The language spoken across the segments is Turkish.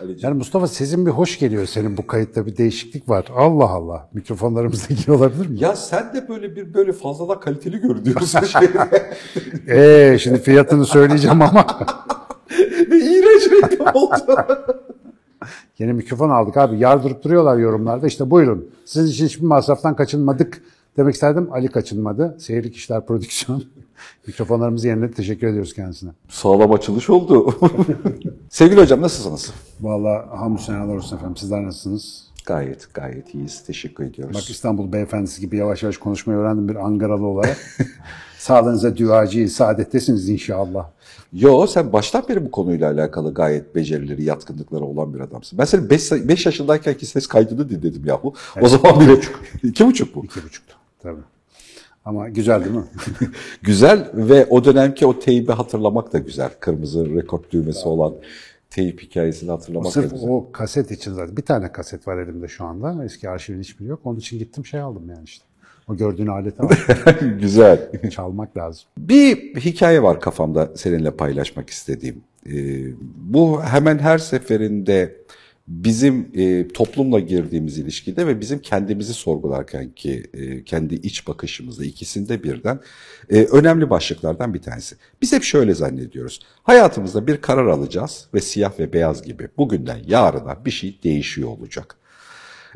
Ali'ciğim. Yani Mustafa sesin bir hoş geliyor senin bu kayıtta bir değişiklik var. Allah Allah. Mikrofonlarımızda ilgili olabilir mi? Ya sen de böyle bir böyle fazladan kaliteli görünüyorsun. şey. Eee şimdi fiyatını söyleyeceğim ama. İğrenç reklam oldu. Yeni mikrofon aldık abi. Yardırıp duruyorlar yorumlarda. İşte buyurun. Sizin için hiçbir masraftan kaçınmadık demek isterdim. Ali kaçınmadı. Seyirlik İşler Prodüksiyon. Mikrofonlarımızı yeniledi. Teşekkür ediyoruz kendisine. Sağlam açılış oldu. Sevgili hocam nasılsınız? Vallahi hamdü senalar olsun efendim. Sizler nasılsınız? Gayet gayet iyiyiz. Teşekkür ediyoruz. Bak İstanbul beyefendisi gibi yavaş yavaş konuşmayı öğrendim bir Ankaralı olarak. Sağlığınıza duacı, saadettesiniz inşallah. Yo sen baştan beri bu konuyla alakalı gayet becerileri, yatkınlıkları olan bir adamsın. Ben senin 5 yaşındayken ki ses kaydını dinledim yahu. O zaman bile iki buçuk bu. İki buçuktu tabii. Ama güzel değil mi? Güzel ve o dönemki o teybi hatırlamak da güzel. Kırmızı rekord düğmesi olan teyip hikayesini hatırlamak da Sırf güzel. o kaset için zaten. Bir tane kaset var elimde şu anda. Eski arşivin hiçbiri yok. Onun için gittim şey aldım yani işte. O gördüğün aleti aldım. güzel. Çalmak lazım. Bir hikaye var kafamda seninle paylaşmak istediğim. Ee, bu hemen her seferinde bizim e, toplumla girdiğimiz ilişkide ve bizim kendimizi sorgularken ki e, kendi iç bakışımızda ikisinde birden e, önemli başlıklardan bir tanesi. Biz hep şöyle zannediyoruz. Hayatımızda bir karar alacağız ve siyah ve beyaz gibi bugünden yarına bir şey değişiyor olacak.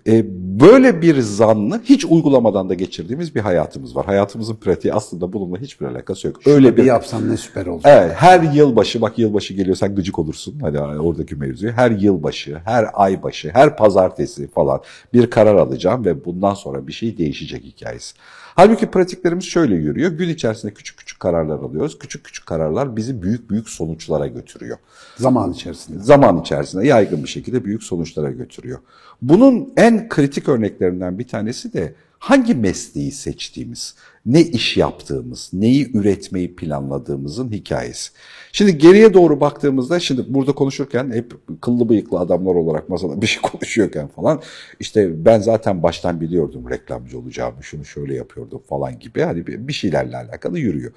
E, böyle bir zannı hiç uygulamadan da geçirdiğimiz bir hayatımız var. Hayatımızın pratiği aslında bununla hiçbir alakası yok. Öyle bir bir yapsam ne süper olacak. Evet, her yılbaşı, bak yılbaşı geliyor sen gıcık olursun. Hadi oradaki mevzuyu. Her yılbaşı, her ay başı, her pazartesi falan bir karar alacağım ve bundan sonra bir şey değişecek hikayesi. Halbuki pratiklerimiz şöyle yürüyor. Gün içerisinde küçük küçük kararlar alıyoruz. Küçük küçük kararlar bizi büyük büyük sonuçlara götürüyor Zaman içerisinde. zaman içerisinde yaygın bir şekilde büyük sonuçlara götürüyor. Bunun en kritik örneklerinden bir tanesi de hangi mesleği seçtiğimiz, ne iş yaptığımız, neyi üretmeyi planladığımızın hikayesi. Şimdi geriye doğru baktığımızda şimdi burada konuşurken hep kıllı bıyıklı adamlar olarak masada bir şey konuşuyorken falan işte ben zaten baştan biliyordum reklamcı olacağımı, şunu şöyle yapıyordum falan gibi hani bir şeylerle alakalı yürüyor.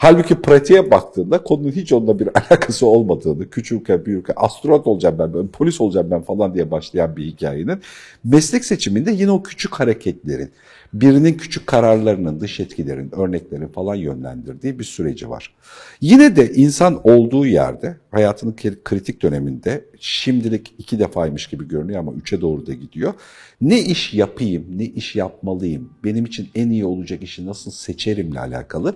Halbuki pratiğe baktığında konunun hiç onunla bir alakası olmadığını, küçükken büyürken astronot olacağım ben, ben, polis olacağım ben falan diye başlayan bir hikayenin meslek seçiminde yine o küçük hareketlerin, birinin küçük kararlarının, dış etkilerin, örneklerin falan yönlendirdiği bir süreci var. Yine de insan olduğu yerde, hayatının kri- kritik döneminde, şimdilik iki defaymış gibi görünüyor ama üçe doğru da gidiyor. Ne iş yapayım, ne iş yapmalıyım, benim için en iyi olacak işi nasıl seçerimle alakalı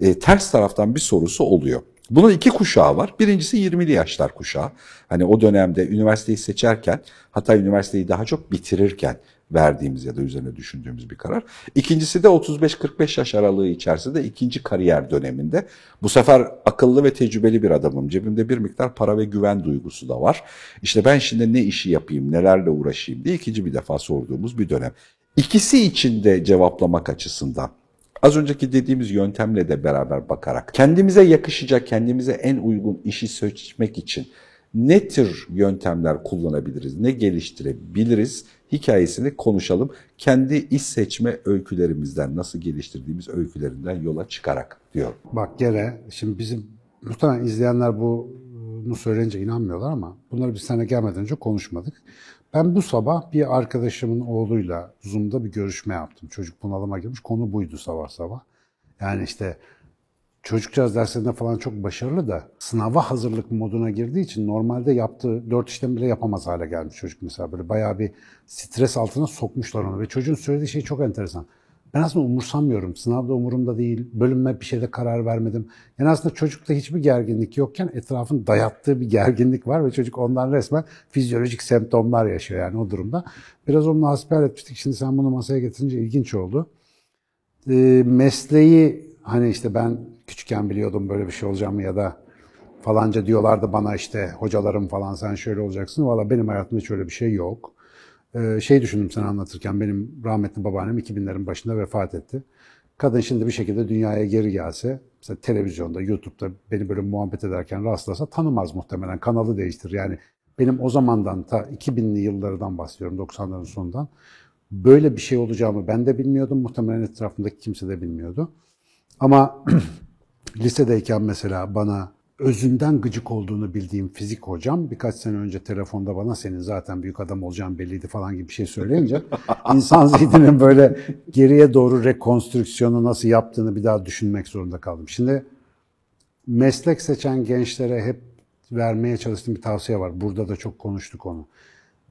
e, ters taraftan bir sorusu oluyor. Bunun iki kuşağı var. Birincisi 20'li yaşlar kuşağı. Hani o dönemde üniversiteyi seçerken, hatta üniversiteyi daha çok bitirirken verdiğimiz ya da üzerine düşündüğümüz bir karar. İkincisi de 35-45 yaş aralığı içerisinde ikinci kariyer döneminde. Bu sefer akıllı ve tecrübeli bir adamım. Cebimde bir miktar para ve güven duygusu da var. İşte ben şimdi ne işi yapayım, nelerle uğraşayım diye ikinci bir defa sorduğumuz bir dönem. İkisi için de cevaplamak açısından Az önceki dediğimiz yöntemle de beraber bakarak kendimize yakışacak, kendimize en uygun işi seçmek için ne tür yöntemler kullanabiliriz, ne geliştirebiliriz hikayesini konuşalım. Kendi iş seçme öykülerimizden, nasıl geliştirdiğimiz öykülerinden yola çıkarak diyor. Bak gene şimdi bizim muhtemelen izleyenler bunu söyleyince inanmıyorlar ama bunları biz sana gelmeden önce konuşmadık. Ben bu sabah bir arkadaşımın oğluyla Zoom'da bir görüşme yaptım. Çocuk bunalıma girmiş. Konu buydu sabah sabah. Yani işte çocukcağız derslerinde falan çok başarılı da sınava hazırlık moduna girdiği için normalde yaptığı dört işlem bile yapamaz hale gelmiş çocuk mesela. Böyle bayağı bir stres altına sokmuşlar onu ve çocuğun söylediği şey çok enteresan. Ben aslında umursamıyorum. Sınavda umurumda değil. Bölünme bir şeyde karar vermedim. Yani aslında çocukta hiçbir gerginlik yokken etrafın dayattığı bir gerginlik var ve çocuk ondan resmen fizyolojik semptomlar yaşıyor yani o durumda. Biraz onunla hasbihal etmiştik. Şimdi sen bunu masaya getirince ilginç oldu. Ee, mesleği hani işte ben küçükken biliyordum böyle bir şey olacağımı ya da falanca diyorlardı bana işte hocalarım falan sen şöyle olacaksın. Valla benim hayatımda hiç öyle bir şey yok. Ee, şey düşündüm sana anlatırken benim rahmetli babaannem 2000'lerin başında vefat etti. Kadın şimdi bir şekilde dünyaya geri gelse, mesela televizyonda, YouTube'da beni böyle muhabbet ederken rastlasa tanımaz muhtemelen, kanalı değiştirir. Yani benim o zamandan ta 2000'li yıllardan bahsediyorum, 90'ların sonundan. Böyle bir şey olacağımı ben de bilmiyordum, muhtemelen etrafımdaki kimse de bilmiyordu. Ama lisedeyken mesela bana özünden gıcık olduğunu bildiğim fizik hocam birkaç sene önce telefonda bana senin zaten büyük adam olacağın belliydi falan gibi bir şey söyleyince insan zihninin böyle geriye doğru rekonstrüksiyonu nasıl yaptığını bir daha düşünmek zorunda kaldım. Şimdi meslek seçen gençlere hep vermeye çalıştığım bir tavsiye var. Burada da çok konuştuk onu.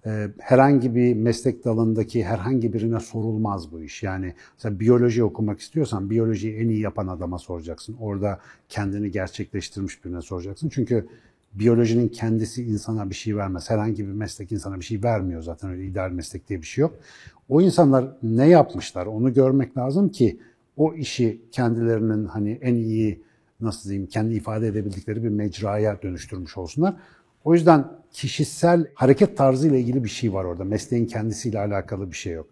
Ee, herhangi bir meslek dalındaki herhangi birine sorulmaz bu iş. Yani mesela biyoloji okumak istiyorsan biyolojiyi en iyi yapan adama soracaksın. Orada kendini gerçekleştirmiş birine soracaksın. Çünkü biyolojinin kendisi insana bir şey vermez. Herhangi bir meslek insana bir şey vermiyor zaten öyle ideal meslek diye bir şey yok. O insanlar ne yapmışlar onu görmek lazım ki o işi kendilerinin hani en iyi nasıl diyeyim kendi ifade edebildikleri bir mecraya dönüştürmüş olsunlar. O yüzden kişisel hareket tarzı ile ilgili bir şey var orada. Mesleğin kendisiyle alakalı bir şey yok.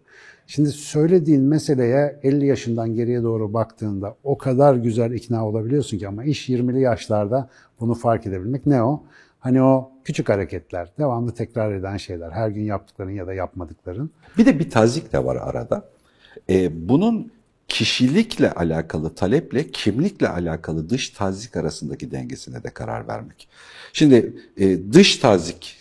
Şimdi söylediğin meseleye 50 yaşından geriye doğru baktığında o kadar güzel ikna olabiliyorsun ki ama iş 20'li yaşlarda bunu fark edebilmek ne o? Hani o küçük hareketler, devamlı tekrar eden şeyler, her gün yaptıkların ya da yapmadıkların. Bir de bir tazik de var arada. Ee, bunun kişilikle alakalı taleple kimlikle alakalı dış tazik arasındaki dengesine de karar vermek. Şimdi e, dış tazik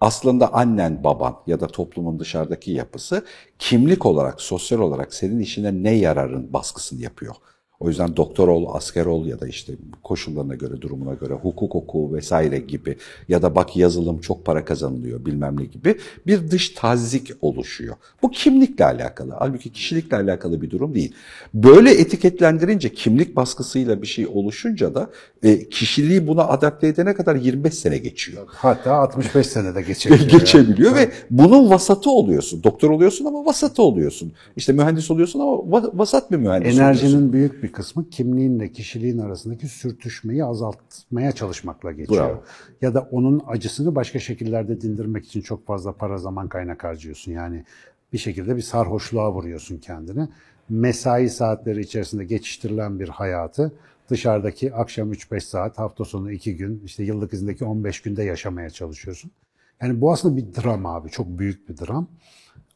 aslında annen, baban ya da toplumun dışarıdaki yapısı kimlik olarak, sosyal olarak senin işine ne yararın baskısını yapıyor. O yüzden doktor ol, asker ol ya da işte koşullarına göre, durumuna göre hukuk oku vesaire gibi ya da bak yazılım çok para kazanılıyor bilmem ne gibi bir dış tazik oluşuyor. Bu kimlikle alakalı. Halbuki kişilikle alakalı bir durum değil. Böyle etiketlendirince kimlik baskısıyla bir şey oluşunca da e, kişiliği buna adapte edene kadar 25 sene geçiyor. Hatta 65 senede geçebiliyor. Geçebiliyor ve bunun vasatı oluyorsun. Doktor oluyorsun ama vasatı oluyorsun. İşte mühendis oluyorsun ama vasat bir mühendis Enerjinin oluyorsun. büyük bir kısmı kimliğinle kişiliğin arasındaki sürtüşmeyi azaltmaya çalışmakla geçiyor. Bravo. Ya da onun acısını başka şekillerde dindirmek için çok fazla para zaman kaynak harcıyorsun. Yani bir şekilde bir sarhoşluğa vuruyorsun kendini. Mesai saatleri içerisinde geçiştirilen bir hayatı dışarıdaki akşam 3-5 saat, hafta sonu 2 gün, işte yıllık izindeki 15 günde yaşamaya çalışıyorsun. Yani bu aslında bir dram abi, çok büyük bir dram.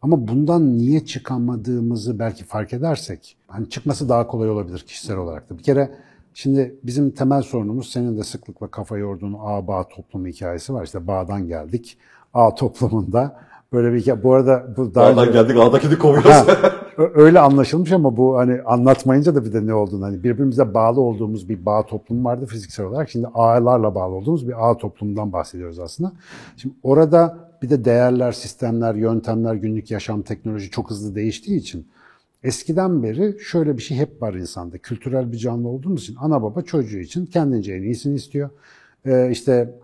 Ama bundan niye çıkamadığımızı belki fark edersek, hani çıkması daha kolay olabilir kişisel olarak da. Bir kere şimdi bizim temel sorunumuz senin de sıklıkla kafa yorduğun ağ bağ toplumu hikayesi var. İşte bağdan geldik. Ağ toplumunda böyle bir hikaye. Bu arada bu daha Dağdan önce- geldik ağdakini kovuyoruz. Ha, öyle anlaşılmış ama bu hani anlatmayınca da bir de ne olduğunu hani birbirimize bağlı olduğumuz bir bağ toplumu vardı fiziksel olarak. Şimdi ağlarla bağlı olduğumuz bir ağ toplumundan bahsediyoruz aslında. Şimdi orada bir de değerler, sistemler, yöntemler, günlük yaşam, teknoloji çok hızlı değiştiği için eskiden beri şöyle bir şey hep var insanda. Kültürel bir canlı olduğumuz için ana baba çocuğu için kendince en iyisini istiyor. Ee, işte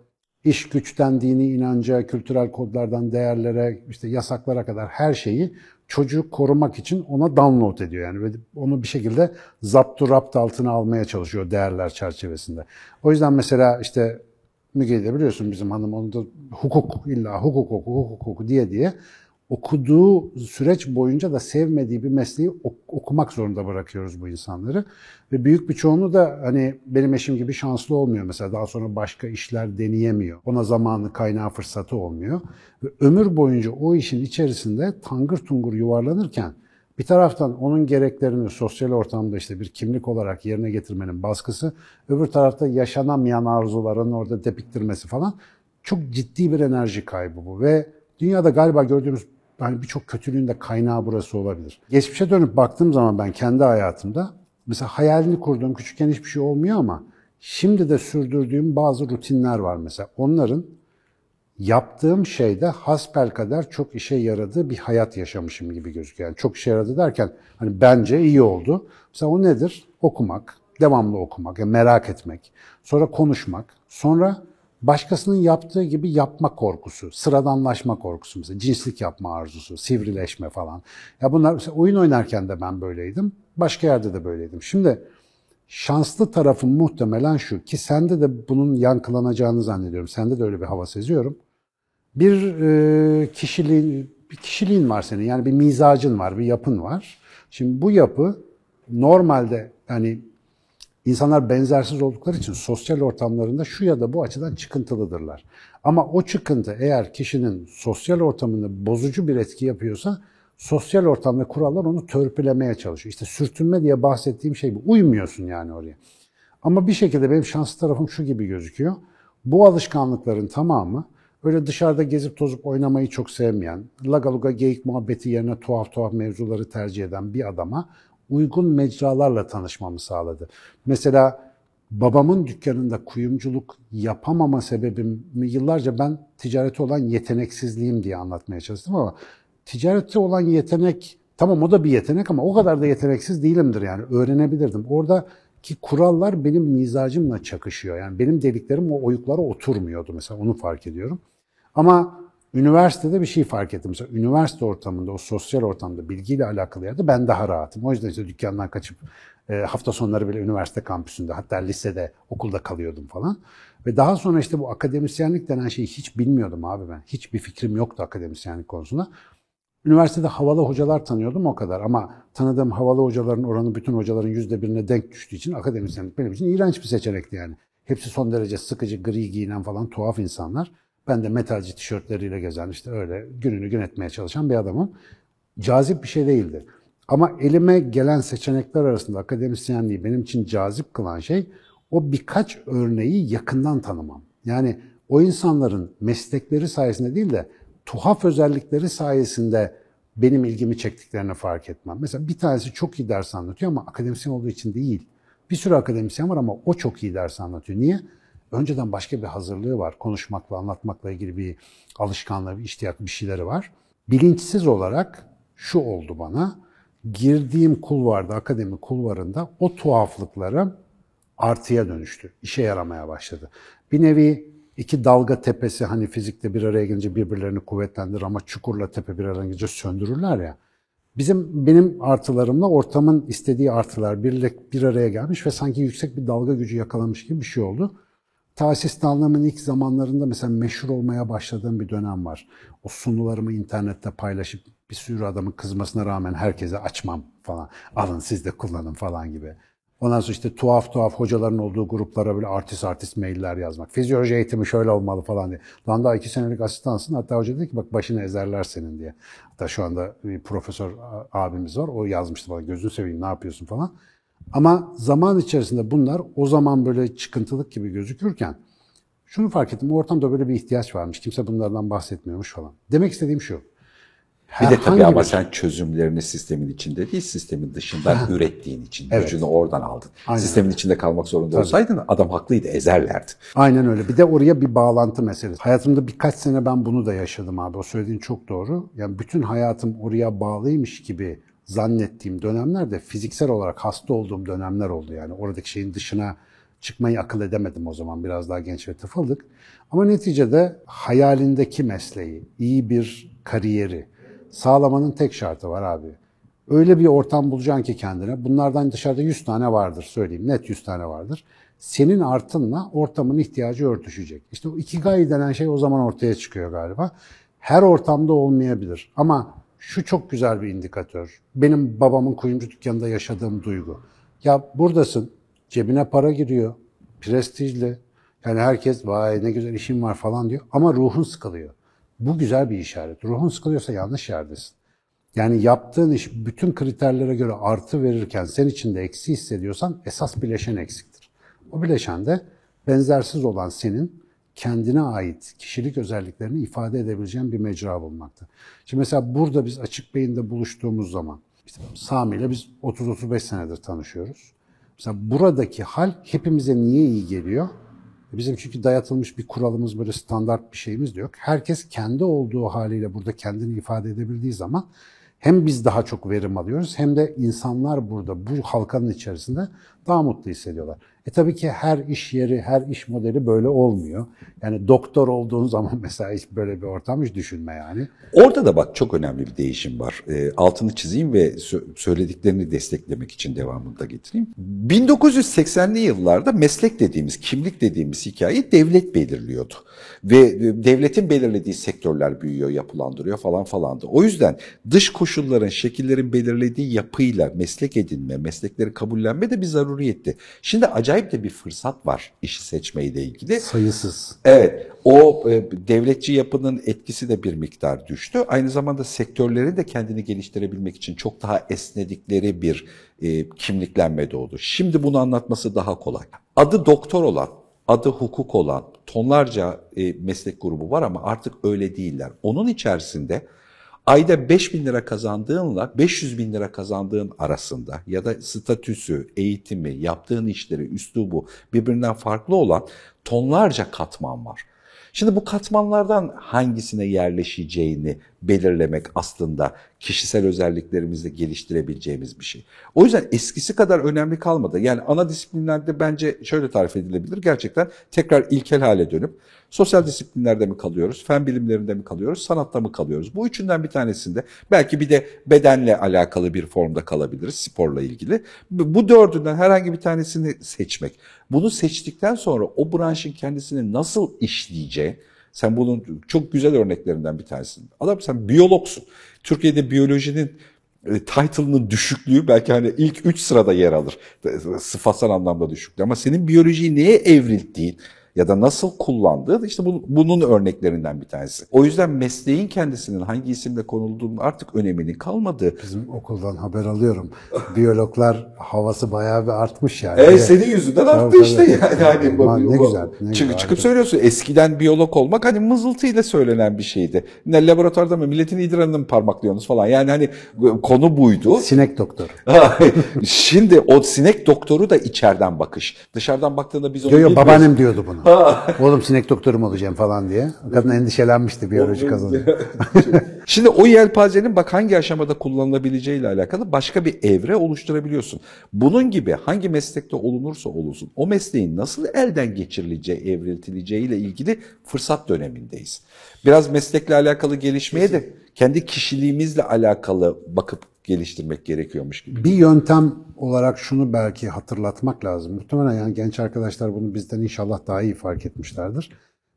iş güçten dini inanca, kültürel kodlardan değerlere, işte yasaklara kadar her şeyi çocuğu korumak için ona download ediyor yani onu bir şekilde zaptu rapt altına almaya çalışıyor değerler çerçevesinde. O yüzden mesela işte Müge'yi de biliyorsun bizim hanım onu da hukuk illa hukuk oku hukuk oku diye diye okuduğu süreç boyunca da sevmediği bir mesleği ok- okumak zorunda bırakıyoruz bu insanları. Ve büyük bir çoğunluğu da hani benim eşim gibi şanslı olmuyor mesela daha sonra başka işler deneyemiyor. Ona zamanı, kaynağı, fırsatı olmuyor. Ve ömür boyunca o işin içerisinde tangır tungur yuvarlanırken bir taraftan onun gereklerini sosyal ortamda işte bir kimlik olarak yerine getirmenin baskısı, öbür tarafta yaşanamayan arzuların orada depiktirmesi falan çok ciddi bir enerji kaybı bu ve dünyada galiba gördüğümüz hani birçok kötülüğün de kaynağı burası olabilir. Geçmişe dönüp baktığım zaman ben kendi hayatımda mesela hayalini kurduğum küçükken hiçbir şey olmuyor ama şimdi de sürdürdüğüm bazı rutinler var mesela. Onların yaptığım şeyde hasbelkader çok işe yaradığı bir hayat yaşamışım gibi gözüküyor. Yani çok işe yaradı derken hani bence iyi oldu. Mesela o nedir? Okumak, devamlı okumak, yani merak etmek, sonra konuşmak, sonra başkasının yaptığı gibi yapma korkusu, sıradanlaşma korkusu mesela cinslik yapma arzusu, sivrileşme falan. Ya bunlar mesela oyun oynarken de ben böyleydim. Başka yerde de böyleydim. Şimdi şanslı tarafım muhtemelen şu ki sende de bunun yankılanacağını zannediyorum. Sende de öyle bir hava seziyorum. Bir e, kişiliğin bir kişiliğin var senin. Yani bir mizacın var, bir yapın var. Şimdi bu yapı normalde yani insanlar benzersiz oldukları için sosyal ortamlarında şu ya da bu açıdan çıkıntılıdırlar. Ama o çıkıntı eğer kişinin sosyal ortamında bozucu bir etki yapıyorsa sosyal ortam ve kurallar onu törpülemeye çalışıyor. İşte sürtünme diye bahsettiğim şey bu. Uymuyorsun yani oraya. Ama bir şekilde benim şanslı tarafım şu gibi gözüküyor. Bu alışkanlıkların tamamı öyle dışarıda gezip tozup oynamayı çok sevmeyen, lagaluga geyik muhabbeti yerine tuhaf tuhaf mevzuları tercih eden bir adama uygun mecralarla tanışmamı sağladı. Mesela babamın dükkanında kuyumculuk yapamama sebebimi yıllarca ben ticarete olan yeteneksizliğim diye anlatmaya çalıştım ama ticarette olan yetenek tamam o da bir yetenek ama o kadar da yeteneksiz değilimdir yani öğrenebilirdim. Orada ki kurallar benim mizacımla çakışıyor. Yani benim dediklerim o oyuklara oturmuyordu mesela onu fark ediyorum. Ama üniversitede bir şey fark ettim. Mesela üniversite ortamında, o sosyal ortamda bilgiyle alakalı yerde ben daha rahatım. O yüzden işte dükkandan kaçıp e, hafta sonları bile üniversite kampüsünde hatta lisede, okulda kalıyordum falan. Ve daha sonra işte bu akademisyenlik denen şeyi hiç bilmiyordum abi ben. Hiçbir fikrim yoktu akademisyenlik konusunda. Üniversitede havalı hocalar tanıyordum o kadar ama tanıdığım havalı hocaların oranı bütün hocaların yüzde birine denk düştüğü için akademisyenlik benim için iğrenç bir seçenekti yani. Hepsi son derece sıkıcı, gri giyinen falan tuhaf insanlar. Ben de metalci tişörtleriyle gezen işte öyle gününü gün etmeye çalışan bir adamım. Cazip bir şey değildi. Ama elime gelen seçenekler arasında akademisyenliği benim için cazip kılan şey o birkaç örneği yakından tanımam. Yani o insanların meslekleri sayesinde değil de tuhaf özellikleri sayesinde benim ilgimi çektiklerini fark etmem. Mesela bir tanesi çok iyi ders anlatıyor ama akademisyen olduğu için değil. Bir sürü akademisyen var ama o çok iyi ders anlatıyor. Niye? Önceden başka bir hazırlığı var. Konuşmakla, anlatmakla ilgili bir alışkanlığı, bir iştiyak, bir şeyleri var. Bilinçsiz olarak şu oldu bana. Girdiğim kulvarda, akademi kulvarında o tuhaflıkları artıya dönüştü. İşe yaramaya başladı. Bir nevi iki dalga tepesi hani fizikte bir araya gelince birbirlerini kuvvetlendirir ama çukurla tepe bir araya gelince söndürürler ya. Bizim benim artılarımla ortamın istediği artılar bir, bir araya gelmiş ve sanki yüksek bir dalga gücü yakalamış gibi bir şey oldu. Ta asistanlığımın ilk zamanlarında mesela meşhur olmaya başladığım bir dönem var. O sunularımı internette paylaşıp bir sürü adamın kızmasına rağmen herkese açmam falan. Alın siz de kullanın falan gibi. Ondan sonra işte tuhaf tuhaf hocaların olduğu gruplara böyle artist artist mailler yazmak. Fizyoloji eğitimi şöyle olmalı falan diye. Lan daha iki senelik asistansın. Hatta hoca dedi ki bak başını ezerler senin diye. Hatta şu anda bir profesör abimiz var. O yazmıştı bana gözünü seveyim ne yapıyorsun falan. Ama zaman içerisinde bunlar o zaman böyle çıkıntılık gibi gözükürken şunu fark ettim. Ortamda böyle bir ihtiyaç varmış. Kimse bunlardan bahsetmiyormuş falan. Demek istediğim şu. Bir de tabii ama bir... sen çözümlerini sistemin içinde değil, sistemin dışından ürettiğin için. Evet. Gücünü oradan aldın. Aynen. Sistemin içinde kalmak zorunda tabii. olsaydın adam haklıydı, ezerlerdi. Aynen öyle. Bir de oraya bir bağlantı meselesi. Hayatımda birkaç sene ben bunu da yaşadım abi. O söylediğin çok doğru. Yani bütün hayatım oraya bağlıymış gibi zannettiğim dönemlerde fiziksel olarak hasta olduğum dönemler oldu. Yani oradaki şeyin dışına çıkmayı akıl edemedim o zaman. Biraz daha genç ve tıfıldık. Ama neticede hayalindeki mesleği, iyi bir kariyeri sağlamanın tek şartı var abi. Öyle bir ortam bulacaksın ki kendine. Bunlardan dışarıda 100 tane vardır söyleyeyim. Net 100 tane vardır. Senin artınla ortamın ihtiyacı örtüşecek. İşte o ikigai denen şey o zaman ortaya çıkıyor galiba. Her ortamda olmayabilir. Ama şu çok güzel bir indikatör. Benim babamın kuyumcu dükkanında yaşadığım duygu. Ya buradasın, cebine para giriyor, prestijli. Yani herkes vay ne güzel işim var falan diyor ama ruhun sıkılıyor. Bu güzel bir işaret. Ruhun sıkılıyorsa yanlış yerdesin. Yani yaptığın iş bütün kriterlere göre artı verirken sen içinde eksi hissediyorsan esas bileşen eksiktir. O bileşen de benzersiz olan senin kendine ait kişilik özelliklerini ifade edebileceğin bir mecra bulmaktır. Şimdi mesela burada biz Açık Beyin'de buluştuğumuz zaman, işte Sami ile biz 30-35 senedir tanışıyoruz. Mesela buradaki hal hepimize niye iyi geliyor? E bizim çünkü dayatılmış bir kuralımız, böyle standart bir şeyimiz de yok. Herkes kendi olduğu haliyle burada kendini ifade edebildiği zaman hem biz daha çok verim alıyoruz hem de insanlar burada bu halkanın içerisinde daha mutlu hissediyorlar. E tabii ki her iş yeri, her iş modeli böyle olmuyor. Yani doktor olduğun zaman mesela hiç böyle bir ortam hiç düşünme yani. Orada da bak çok önemli bir değişim var. E, altını çizeyim ve söylediklerini desteklemek için devamını da getireyim. 1980'li yıllarda meslek dediğimiz, kimlik dediğimiz hikayeyi devlet belirliyordu. Ve e, devletin belirlediği sektörler büyüyor, yapılandırıyor falan falandı. O yüzden dış koşulların, şekillerin belirlediği yapıyla meslek edinme, meslekleri kabullenme de bir zaruriyetti. Şimdi acayip de bir fırsat var işi seçmeyle ilgili. Sayısız. Evet. O e, devletçi yapının etkisi de bir miktar düştü. Aynı zamanda sektörlerin de kendini geliştirebilmek için çok daha esnedikleri bir e, kimliklenme doğdu. Şimdi bunu anlatması daha kolay. adı doktor olan, adı hukuk olan tonlarca e, meslek grubu var ama artık öyle değiller. Onun içerisinde ayda 5 bin lira kazandığınla 500 bin lira kazandığın arasında ya da statüsü, eğitimi, yaptığın işleri, üslubu birbirinden farklı olan tonlarca katman var. Şimdi bu katmanlardan hangisine yerleşeceğini belirlemek aslında kişisel özelliklerimizde geliştirebileceğimiz bir şey. O yüzden eskisi kadar önemli kalmadı. Yani ana disiplinlerde bence şöyle tarif edilebilir. Gerçekten tekrar ilkel hale dönüp sosyal disiplinlerde mi kalıyoruz, fen bilimlerinde mi kalıyoruz, sanatta mı kalıyoruz? Bu üçünden bir tanesinde belki bir de bedenle alakalı bir formda kalabiliriz, sporla ilgili. Bu dördünden herhangi bir tanesini seçmek. Bunu seçtikten sonra o branşın kendisini nasıl işleyeceği, sen bunun çok güzel örneklerinden bir tanesin. Adam sen biyologsun. Türkiye'de biyolojinin e, title'ının düşüklüğü belki hani ilk üç sırada yer alır. Sıfatsal anlamda düşüklüğü. Ama senin biyolojiyi neye evrildiğin, ya da nasıl kullandığı işte bu, bunun örneklerinden bir tanesi. O yüzden mesleğin kendisinin hangi isimle konulduğunun artık öneminin kalmadığı. Bizim okuldan haber alıyorum. Biyologlar havası bayağı bir artmış yani. Evet senin yüzünden arttı tabii. işte yani. Hani, Aman ne güzel, ne çık, güzel. çıkıp söylüyorsun eskiden biyolog olmak hani mızıltıyla söylenen bir şeydi. Ne laboratuvarda mı milletin idrarını mı parmaklıyorsunuz falan. Yani hani konu buydu. Sinek doktoru. Şimdi o sinek doktoru da içeriden bakış. Dışarıdan baktığında biz onu Yo yo babaannem diyordu bunu. Oğlum sinek doktorum olacağım falan diye. Kadın endişelenmişti biyoloji kazanıyor. Şimdi o yelpazenin bak hangi aşamada kullanılabileceğiyle alakalı başka bir evre oluşturabiliyorsun. Bunun gibi hangi meslekte olunursa olunsun o mesleğin nasıl elden geçirileceği, evriltileceğiyle ilgili fırsat dönemindeyiz. Biraz meslekle alakalı gelişmeye de kendi kişiliğimizle alakalı bakıp geliştirmek gerekiyormuş gibi. Bir yöntem olarak şunu belki hatırlatmak lazım. Muhtemelen yani genç arkadaşlar bunu bizden inşallah daha iyi fark etmişlerdir.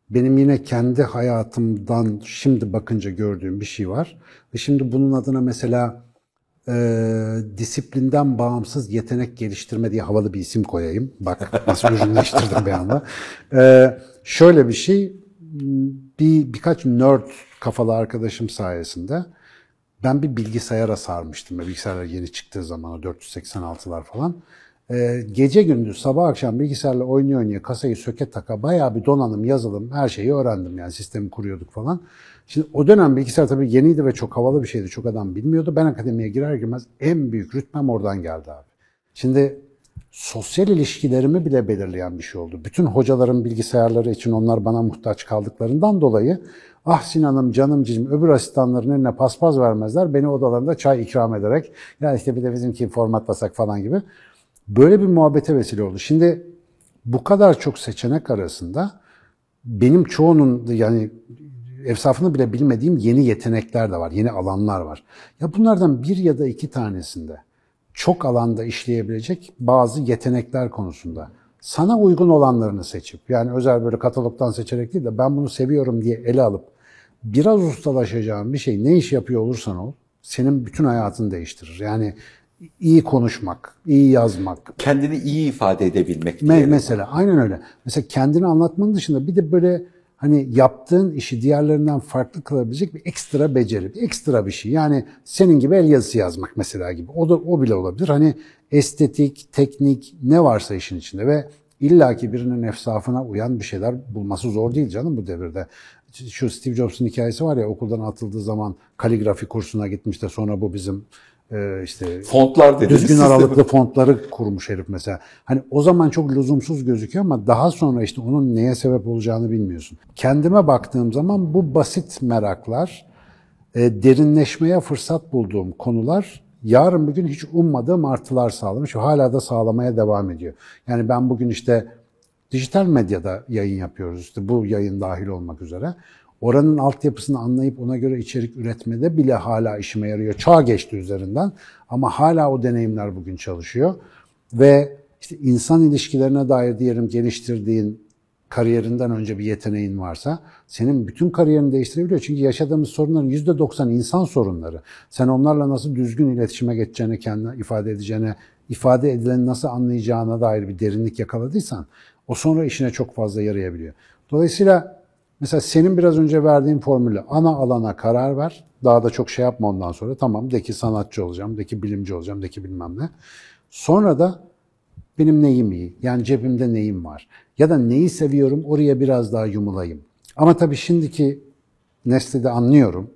Benim yine kendi hayatımdan şimdi bakınca gördüğüm bir şey var. Ve şimdi bunun adına mesela e, disiplinden bağımsız yetenek geliştirme diye havalı bir isim koyayım. Bak nasıl ürünleştirdim bir anda. E, şöyle bir şey, bir birkaç nerd kafalı arkadaşım sayesinde ben bir bilgisayara sarmıştım. Bilgisayarlar yeni çıktığı zaman o 486'lar falan. Ee, gece gündüz sabah akşam bilgisayarla oynuyor oynaya kasayı söke taka bayağı bir donanım, yazılım her şeyi öğrendim yani sistemi kuruyorduk falan. Şimdi o dönem bilgisayar tabii yeniydi ve çok havalı bir şeydi. Çok adam bilmiyordu. Ben akademiye girer girmez en büyük rütbem oradan geldi abi. Şimdi sosyal ilişkilerimi bile belirleyen bir şey oldu. Bütün hocaların bilgisayarları için onlar bana muhtaç kaldıklarından dolayı ah Sinan'ım canım cicim öbür asistanların eline paspas vermezler. Beni odalarında çay ikram ederek ya işte bir de bizimki formatlasak falan gibi. Böyle bir muhabbete vesile oldu. Şimdi bu kadar çok seçenek arasında benim çoğunun yani efsafını bile bilmediğim yeni yetenekler de var, yeni alanlar var. Ya bunlardan bir ya da iki tanesinde çok alanda işleyebilecek bazı yetenekler konusunda sana uygun olanlarını seçip yani özel böyle katalogdan seçerek değil de ben bunu seviyorum diye ele alıp biraz ustalaşacağın bir şey ne iş yapıyor olursan ol senin bütün hayatını değiştirir. Yani iyi konuşmak, iyi yazmak, Kendini iyi ifade edebilmek Me- mesela aynen öyle. Mesela kendini anlatmanın dışında bir de böyle hani yaptığın işi diğerlerinden farklı kılabilecek bir ekstra beceri, bir ekstra bir şey. Yani senin gibi el yazısı yazmak mesela gibi. O da o bile olabilir. Hani estetik, teknik ne varsa işin içinde ve illaki birinin efsafına uyan bir şeyler bulması zor değil canım bu devirde. Şu Steve Jobs'un hikayesi var ya okuldan atıldığı zaman kaligrafi kursuna gitmiş de sonra bu bizim e, işte Fontlar dediğimiz düzgün aralıklı fontları kurmuş herif mesela. Hani o zaman çok lüzumsuz gözüküyor ama daha sonra işte onun neye sebep olacağını bilmiyorsun. Kendime baktığım zaman bu basit meraklar, e, derinleşmeye fırsat bulduğum konular yarın bir gün hiç ummadığım artılar sağlamış hala da sağlamaya devam ediyor. Yani ben bugün işte dijital medyada yayın yapıyoruz. İşte bu yayın dahil olmak üzere. Oranın altyapısını anlayıp ona göre içerik üretmede bile hala işime yarıyor. Çağ geçti üzerinden ama hala o deneyimler bugün çalışıyor. Ve işte insan ilişkilerine dair diyelim geliştirdiğin kariyerinden önce bir yeteneğin varsa senin bütün kariyerini değiştirebiliyor. Çünkü yaşadığımız sorunların %90 insan sorunları. Sen onlarla nasıl düzgün iletişime geçeceğine, kendine ifade edeceğine, ifade edileni nasıl anlayacağına dair bir derinlik yakaladıysan o sonra işine çok fazla yarayabiliyor. Dolayısıyla mesela senin biraz önce verdiğin formülü ana alana karar ver. Daha da çok şey yapma ondan sonra. Tamam de ki sanatçı olacağım, de ki bilimci olacağım, de ki bilmem ne. Sonra da benim neyim iyi? Yani cebimde neyim var? Ya da neyi seviyorum oraya biraz daha yumulayım. Ama tabii şimdiki nesli de anlıyorum.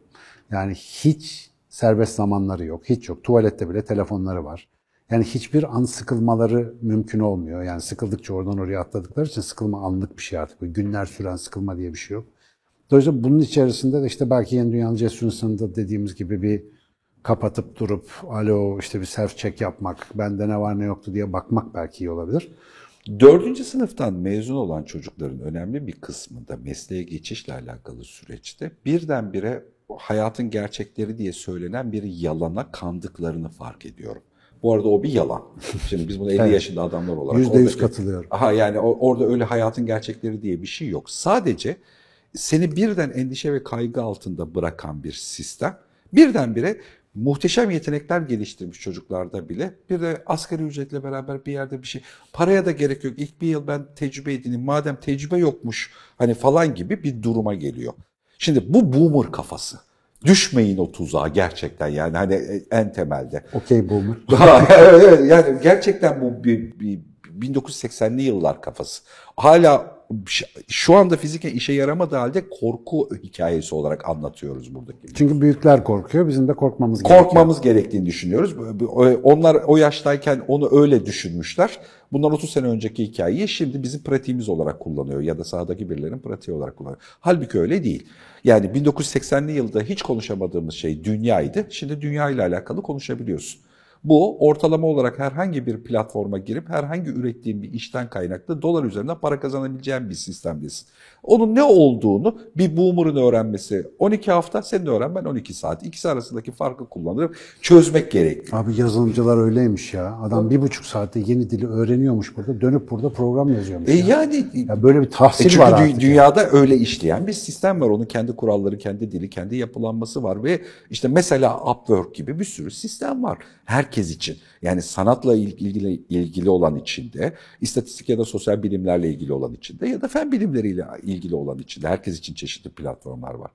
Yani hiç serbest zamanları yok, hiç yok. Tuvalette bile telefonları var. Yani hiçbir an sıkılmaları mümkün olmuyor. Yani sıkıldıkça oradan oraya atladıkları için sıkılma anlık bir şey artık. Böyle günler süren sıkılma diye bir şey yok. Dolayısıyla bunun içerisinde de işte belki yeni dünyanın cesur insanında dediğimiz gibi bir kapatıp durup alo işte bir self check yapmak, bende ne var ne yoktu diye bakmak belki iyi olabilir. Dördüncü sınıftan mezun olan çocukların önemli bir kısmında mesleğe geçişle alakalı süreçte birdenbire hayatın gerçekleri diye söylenen bir yalana kandıklarını fark ediyorum. Bu arada o bir yalan. Şimdi biz bunu 50 Evet. yaşında adamlar olarak... Yüzde yüz oradaki- katılıyorum. Aha yani orada öyle hayatın gerçekleri diye bir şey yok. Sadece seni birden endişe ve kaygı altında bırakan bir sistem. Birdenbire muhteşem yetenekler geliştirmiş çocuklarda bile bir de asgari ücretle beraber bir yerde bir şey paraya da gerek yok. İlk bir yıl ben tecrübe edineyim madem tecrübe yokmuş hani falan gibi bir duruma geliyor. Şimdi bu boomer kafası. Düşmeyin o tuzağa gerçekten yani hani en temelde. Okey boomer. Yani gerçekten bu bir, bir 1980'li yıllar kafası. Hala şu anda fiziken işe yaramadığı halde korku hikayesi olarak anlatıyoruz buradaki. Çünkü büyükler korkuyor, bizim de korkmamız gerekiyor. Korkmamız gerektiğini düşünüyoruz. Onlar o yaştayken onu öyle düşünmüşler. Bundan 30 sene önceki hikayeyi şimdi bizim pratiğimiz olarak kullanıyor ya da sahadaki birilerinin pratiği olarak kullanıyor. Halbuki öyle değil. Yani 1980'li yılda hiç konuşamadığımız şey dünyaydı. Şimdi dünya ile alakalı konuşabiliyorsun. Bu ortalama olarak herhangi bir platforma girip herhangi ürettiğin bir işten kaynaklı dolar üzerinden para kazanabileceğin bir sistemdesin. Onun ne olduğunu bir boomer'ın öğrenmesi 12 hafta, senin öğren ben 12 saat. İkisi arasındaki farkı kullanırım. Çözmek gerekiyor. Abi yazılımcılar öyleymiş ya. Adam bir buçuk saatte yeni dili öğreniyormuş burada. Dönüp burada program yazıyormuş. E ya. yani Ya böyle bir E tahsil çünkü var artık. ya. dünyada öyle işleyen bir sistem var. Onun kendi kuralları, kendi dili, kendi yapılanması var ve işte mesela Upwork gibi bir sürü sistem var herkes için. Yani sanatla ilgili ilgili olan içinde, istatistik ya da sosyal bilimlerle ilgili olan içinde ya da fen bilimleriyle ilgili olan içinde herkes için çeşitli platformlar var.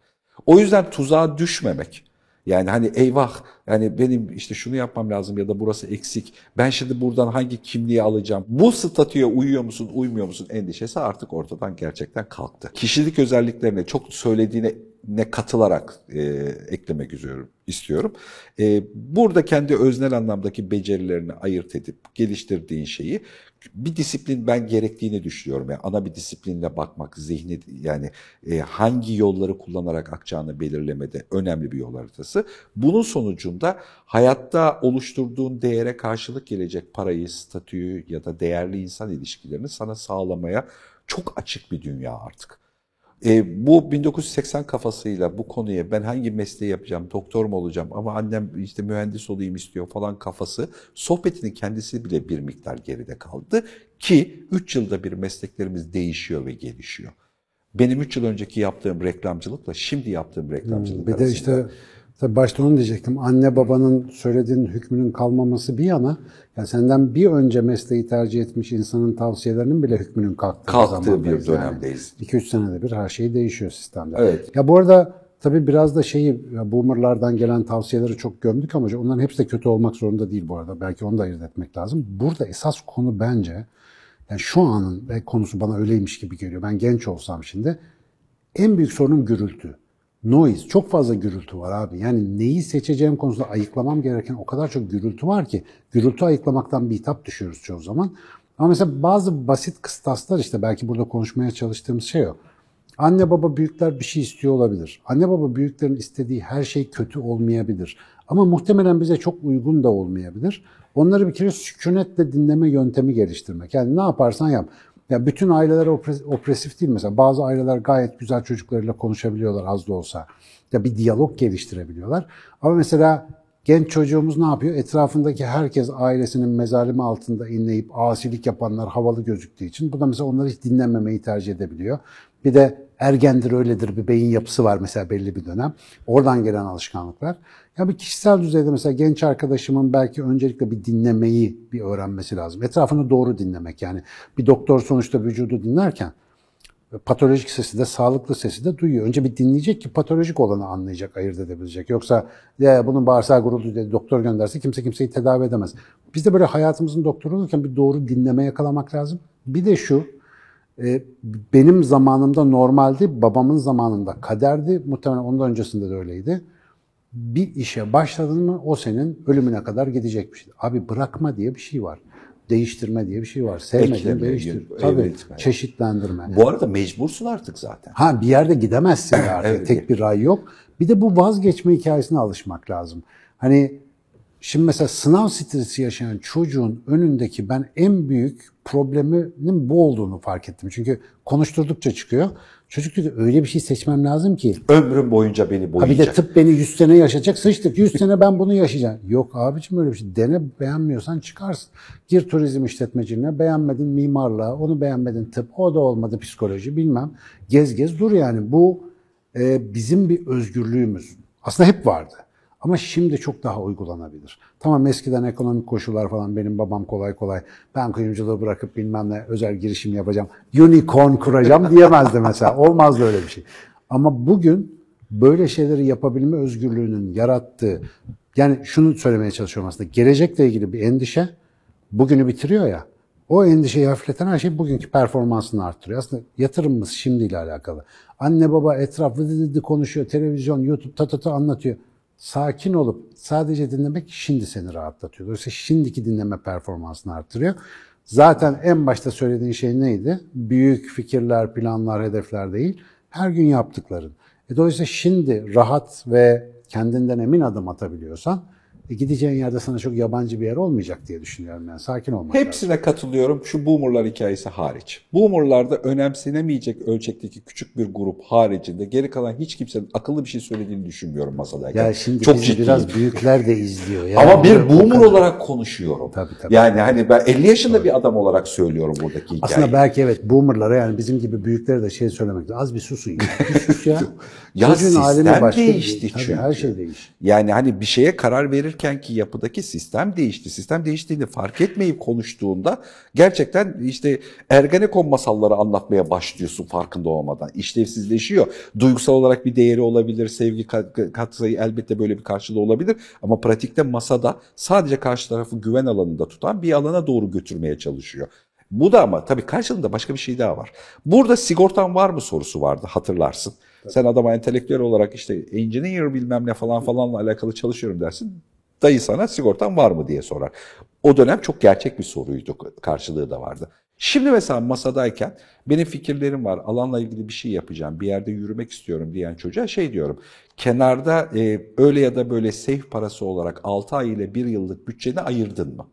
O yüzden tuzağa düşmemek. Yani hani eyvah yani benim işte şunu yapmam lazım ya da burası eksik. Ben şimdi buradan hangi kimliği alacağım? Bu statüye uyuyor musun, uymuyor musun endişesi artık ortadan gerçekten kalktı. Kişilik özelliklerine çok söylediğine ne katılarak e, eklemek istiyorum. istiyorum. E, burada kendi öznel anlamdaki becerilerini ayırt edip geliştirdiğin şeyi bir disiplin ben gerektiğini düşünüyorum. Yani ana bir disiplinle bakmak, zihni yani e, hangi yolları kullanarak akacağını belirlemede önemli bir yol haritası. Bunun sonucunda hayatta oluşturduğun değere karşılık gelecek parayı, statüyü ya da değerli insan ilişkilerini sana sağlamaya çok açık bir dünya artık. E, bu 1980 kafasıyla bu konuya ben hangi mesleği yapacağım, doktor mu olacağım ama annem işte mühendis olayım istiyor falan kafası sohbetinin kendisi bile bir miktar geride kaldı ki 3 yılda bir mesleklerimiz değişiyor ve gelişiyor. Benim 3 yıl önceki yaptığım reklamcılıkla şimdi yaptığım reklamcılık Hmm, Bir de arasında- işte tabii başta onu diyecektim. Anne babanın söylediğinin hükmünün kalmaması bir yana, yani senden bir önce mesleği tercih etmiş insanın tavsiyelerinin bile hükmünün kalktığı, Kalktığı bir dönemdeyiz. 2-3 senede bir her şey değişiyor sistemde. Evet. Ya bu arada tabii biraz da şeyi ya boomerlardan gelen tavsiyeleri çok gömdük ama onların hepsi de kötü olmak zorunda değil bu arada. Belki onu da ayırt etmek lazım. Burada esas konu bence yani şu anın ve konusu bana öyleymiş gibi geliyor. Ben genç olsam şimdi en büyük sorunum gürültü. Noise. Çok fazla gürültü var abi. Yani neyi seçeceğim konusunda ayıklamam gereken o kadar çok gürültü var ki gürültü ayıklamaktan bir hitap düşüyoruz çoğu zaman. Ama mesela bazı basit kıstaslar işte belki burada konuşmaya çalıştığımız şey o. Anne baba büyükler bir şey istiyor olabilir. Anne baba büyüklerin istediği her şey kötü olmayabilir. Ama muhtemelen bize çok uygun da olmayabilir. Onları bir kere sükunetle dinleme yöntemi geliştirmek. Yani ne yaparsan yap. Ya bütün aileler opres- opresif değil mesela. Bazı aileler gayet güzel çocuklarıyla konuşabiliyorlar az da olsa. Ya bir diyalog geliştirebiliyorlar. Ama mesela genç çocuğumuz ne yapıyor? Etrafındaki herkes ailesinin mezalimi altında inleyip asilik yapanlar havalı gözüktüğü için bu da mesela onları hiç dinlememeyi tercih edebiliyor. Bir de ergendir öyledir bir beyin yapısı var mesela belli bir dönem. Oradan gelen alışkanlıklar. Ya bir kişisel düzeyde mesela genç arkadaşımın belki öncelikle bir dinlemeyi bir öğrenmesi lazım. Etrafını doğru dinlemek yani. Bir doktor sonuçta vücudu dinlerken patolojik sesi de sağlıklı sesi de duyuyor. Önce bir dinleyecek ki patolojik olanı anlayacak, ayırt edebilecek. Yoksa ya bunun bağırsağı guruldu diye doktor gönderse kimse kimseyi tedavi edemez. Biz de böyle hayatımızın doktoru olurken bir doğru dinleme yakalamak lazım. Bir de şu, e, benim zamanımda normaldi, babamın zamanında kaderdi. Muhtemelen ondan öncesinde de öyleydi. Bir işe başladın mı o senin ölümüne kadar gidecek bir şey. Abi bırakma diye bir şey var. Değiştirme diye bir şey var. Sevmediğini değiştir. evet, Tabii evet. çeşitlendirme. Bu arada mecbursun artık zaten. Ha bir yerde gidemezsin de artık. Evet. Tek bir ray yok. Bir de bu vazgeçme hikayesine alışmak lazım. Hani şimdi mesela sınav stresi yaşayan çocuğun önündeki ben en büyük probleminin bu olduğunu fark ettim. Çünkü konuşturdukça çıkıyor. Çocuk diyor ki, öyle bir şey seçmem lazım ki. Ömrüm boyunca beni Ha bir boyayacak. de tıp beni 100 sene yaşatacak. Sıçtık 100 sene ben bunu yaşayacağım. Yok abicim öyle bir şey. Dene beğenmiyorsan çıkarsın. Gir turizm işletmeciliğine beğenmedin mimarlığa, onu beğenmedin tıp, o da olmadı psikoloji bilmem. Gez gez dur yani. Bu e, bizim bir özgürlüğümüz. Aslında hep vardı. Ama şimdi çok daha uygulanabilir. Tamam eskiden ekonomik koşullar falan benim babam kolay kolay ben kuyumculuğu bırakıp bilmem ne özel girişim yapacağım, unicorn kuracağım diyemezdi mesela. Olmazdı öyle bir şey. Ama bugün böyle şeyleri yapabilme özgürlüğünün yarattığı, yani şunu söylemeye çalışıyorum aslında, gelecekle ilgili bir endişe bugünü bitiriyor ya, o endişeyi hafifleten her şey bugünkü performansını arttırıyor. Aslında yatırımımız şimdiyle alakalı. Anne baba etraf vıdı vıdı konuşuyor, televizyon, YouTube ta ta ta anlatıyor. Sakin olup sadece dinlemek şimdi seni rahatlatıyor. Dolayısıyla şimdiki dinleme performansını arttırıyor. Zaten en başta söylediğin şey neydi? Büyük fikirler, planlar, hedefler değil. Her gün yaptıkların. E dolayısıyla şimdi rahat ve kendinden emin adım atabiliyorsan e gideceğin yerde sana çok yabancı bir yer olmayacak diye düşünüyorum. Yani sakin olmak lazım. Hepsine katılıyorum. Şu boomerlar hikayesi hariç. Boomerlarda önemsenemeyecek ölçekteki küçük bir grup haricinde geri kalan hiç kimsenin akıllı bir şey söylediğini düşünmüyorum masadayken. Ya şimdi Çok bizi ciddiyim. biraz büyükler de izliyor. Yani Ama bir boomer kadar- olarak konuşuyorum. Tabii, tabii. Yani hani ben 50 yaşında bir adam olarak söylüyorum buradaki hikayeyi. Aslında belki evet boomerlara yani bizim gibi büyüklere de şey söylemek lazım. Az bir susun ya. Bir sus ya. Ya halini sistem başka bir- değişti Tabii, çünkü. Her şey değişti. Yani hani bir şeye karar verirken ki yapıdaki sistem değişti. Sistem değiştiğini fark etmeyip konuştuğunda gerçekten işte Ergenekon masalları anlatmaya başlıyorsun farkında olmadan. İşlevsizleşiyor. Duygusal olarak bir değeri olabilir, sevgi kat- katsayı elbette böyle bir karşılığı olabilir. Ama pratikte masada sadece karşı tarafı güven alanında tutan bir alana doğru götürmeye çalışıyor. Bu da ama tabii karşılığında başka bir şey daha var. Burada sigortan var mı sorusu vardı hatırlarsın. Sen adama entelektüel olarak işte engineer bilmem ne falan falanla alakalı çalışıyorum dersin. Dayı sana sigortan var mı diye sorar. O dönem çok gerçek bir soruydu. Karşılığı da vardı. Şimdi mesela masadayken benim fikirlerim var. Alanla ilgili bir şey yapacağım. Bir yerde yürümek istiyorum diyen çocuğa şey diyorum. Kenarda e, öyle ya da böyle safe parası olarak 6 ay ile 1 yıllık bütçeni ayırdın mı?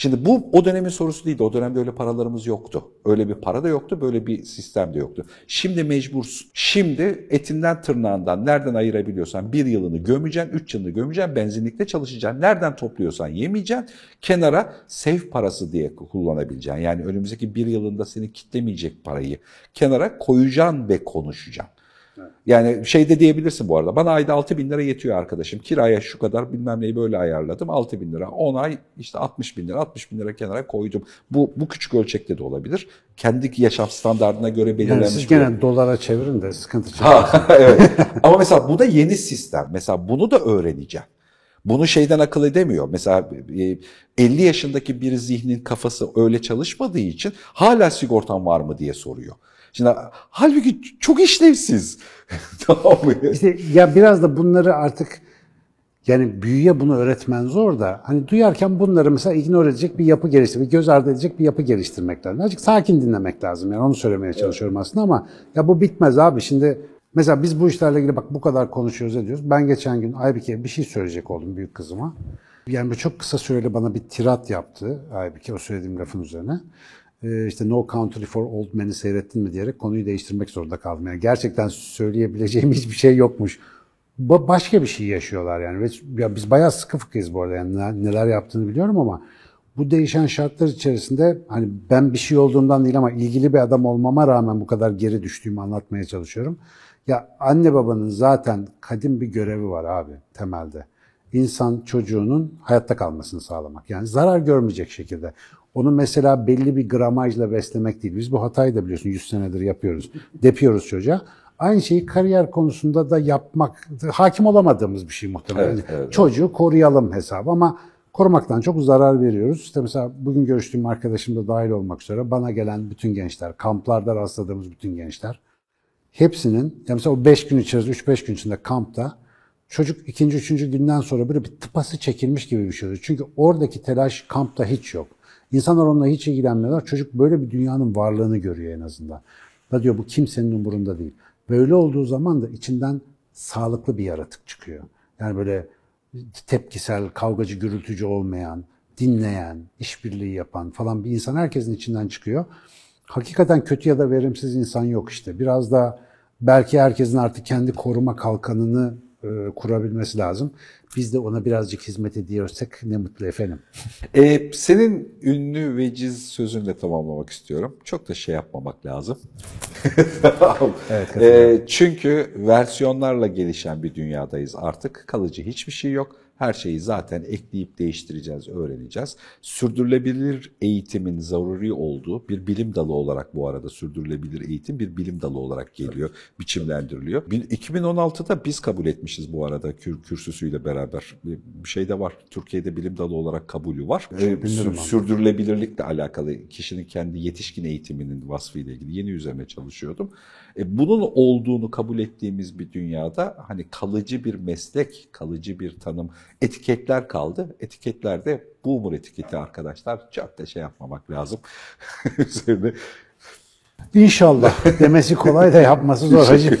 Şimdi bu o dönemin sorusu değildi. O dönemde öyle paralarımız yoktu. Öyle bir para da yoktu, böyle bir sistem de yoktu. Şimdi mecbursun. Şimdi etinden tırnağından nereden ayırabiliyorsan bir yılını gömeceksin, üç yılını gömeceksin, benzinlikte çalışacaksın. Nereden topluyorsan yemeyeceksin. Kenara safe parası diye kullanabileceksin. Yani önümüzdeki bir yılında seni kitlemeyecek parayı kenara koyacaksın ve konuşacaksın. Yani şey de diyebilirsin bu arada. Bana ayda 6 bin lira yetiyor arkadaşım. Kiraya şu kadar bilmem neyi böyle ayarladım. 6 bin lira. 10 ay işte 60 bin lira. 60 bin lira kenara koydum. Bu, bu küçük ölçekte de olabilir. Kendi yaşam standartına göre Yani belirlenmiş. siz bir- gene dolara çevirin de sıkıntı çıkar. Evet. Ama mesela bu da yeni sistem. Mesela bunu da öğreneceğim. Bunu şeyden akıl edemiyor. Mesela e, 50 yaşındaki bir zihnin kafası öyle çalışmadığı için hala sigortan var mı diye soruyor. Şimdi halbuki çok işlevsiz. tamam mı? İşte ya biraz da bunları artık yani büyüye bunu öğretmen zor da hani duyarken bunları mesela ignore edecek bir yapı geliştirmek, göz ardı edecek bir yapı geliştirmek lazım. Azıcık sakin dinlemek lazım yani onu söylemeye çalışıyorum aslında ama ya bu bitmez abi şimdi mesela biz bu işlerle ilgili bak bu kadar konuşuyoruz ediyoruz. Ben geçen gün Aybike bir şey söyleyecek oldum büyük kızıma. Yani çok kısa süreli bana bir tirat yaptı Aybike o söylediğim lafın üzerine. Ee, işte No Country for Old Men'i seyrettin mi diyerek konuyu değiştirmek zorunda kaldım. Yani gerçekten söyleyebileceğim hiçbir şey yokmuş. Ba- başka bir şey yaşıyorlar yani. Ya biz bayağı sıkı fıkıyız bu arada yani ne- neler yaptığını biliyorum ama bu değişen şartlar içerisinde hani ben bir şey olduğumdan değil ama ilgili bir adam olmama rağmen bu kadar geri düştüğümü anlatmaya çalışıyorum. Ya anne babanın zaten kadim bir görevi var abi temelde. İnsan çocuğunun hayatta kalmasını sağlamak. Yani zarar görmeyecek şekilde. Onu mesela belli bir gramajla beslemek değil. Biz bu hatayı da biliyorsun 100 senedir yapıyoruz. Depiyoruz çocuğa. Aynı şeyi kariyer konusunda da yapmak, hakim olamadığımız bir şey muhtemelen. Evet, evet. Çocuğu koruyalım hesabı ama korumaktan çok zarar veriyoruz. İşte mesela bugün görüştüğüm arkadaşım da dahil olmak üzere bana gelen bütün gençler, kamplarda rastladığımız bütün gençler hepsinin, ya mesela o 5 gün içerisinde, 3-5 gün içinde kampta çocuk ikinci, üçüncü günden sonra böyle bir tıpası çekilmiş gibi bir şey oluyor. Çünkü oradaki telaş kampta hiç yok. İnsanlar onunla hiç ilgilenmiyorlar. Çocuk böyle bir dünyanın varlığını görüyor en azından. Da diyor bu kimsenin umurunda değil. Böyle olduğu zaman da içinden sağlıklı bir yaratık çıkıyor. Yani böyle tepkisel, kavgacı, gürültücü olmayan, dinleyen, işbirliği yapan falan bir insan herkesin içinden çıkıyor. Hakikaten kötü ya da verimsiz insan yok işte. Biraz da belki herkesin artık kendi koruma kalkanını e, kurabilmesi lazım. Biz de ona birazcık hizmet ediyorsak ne mutlu efendim. Ee, senin ünlü veciz sözünle tamamlamak istiyorum. Çok da şey yapmamak lazım. Evet, Ee, çünkü versiyonlarla gelişen bir dünyadayız artık. Kalıcı hiçbir şey yok. Her şeyi zaten ekleyip değiştireceğiz, öğreneceğiz. Sürdürülebilir eğitimin zaruri olduğu bir bilim dalı olarak bu arada sürdürülebilir eğitim bir bilim dalı olarak geliyor, biçimlendiriliyor. Bin- 2016'da biz kabul etmişiz bu arada kür, kürsüsüyle beraber. Bir şey de var. Türkiye'de bilim dalı olarak kabulü var. Ee, sür- sürdürülebilirlikle alakalı kişinin kendi yetişkin eğitiminin vasfıyla ilgili yeni üzerine çalışıyordum. E, bunun olduğunu kabul ettiğimiz bir dünyada hani kalıcı bir meslek, kalıcı bir tanım, etiketler kaldı. Etiketlerde boomer etiketi arkadaşlar çok da şey yapmamak lazım. Üzerine İnşallah demesi kolay da yapması zor hacı.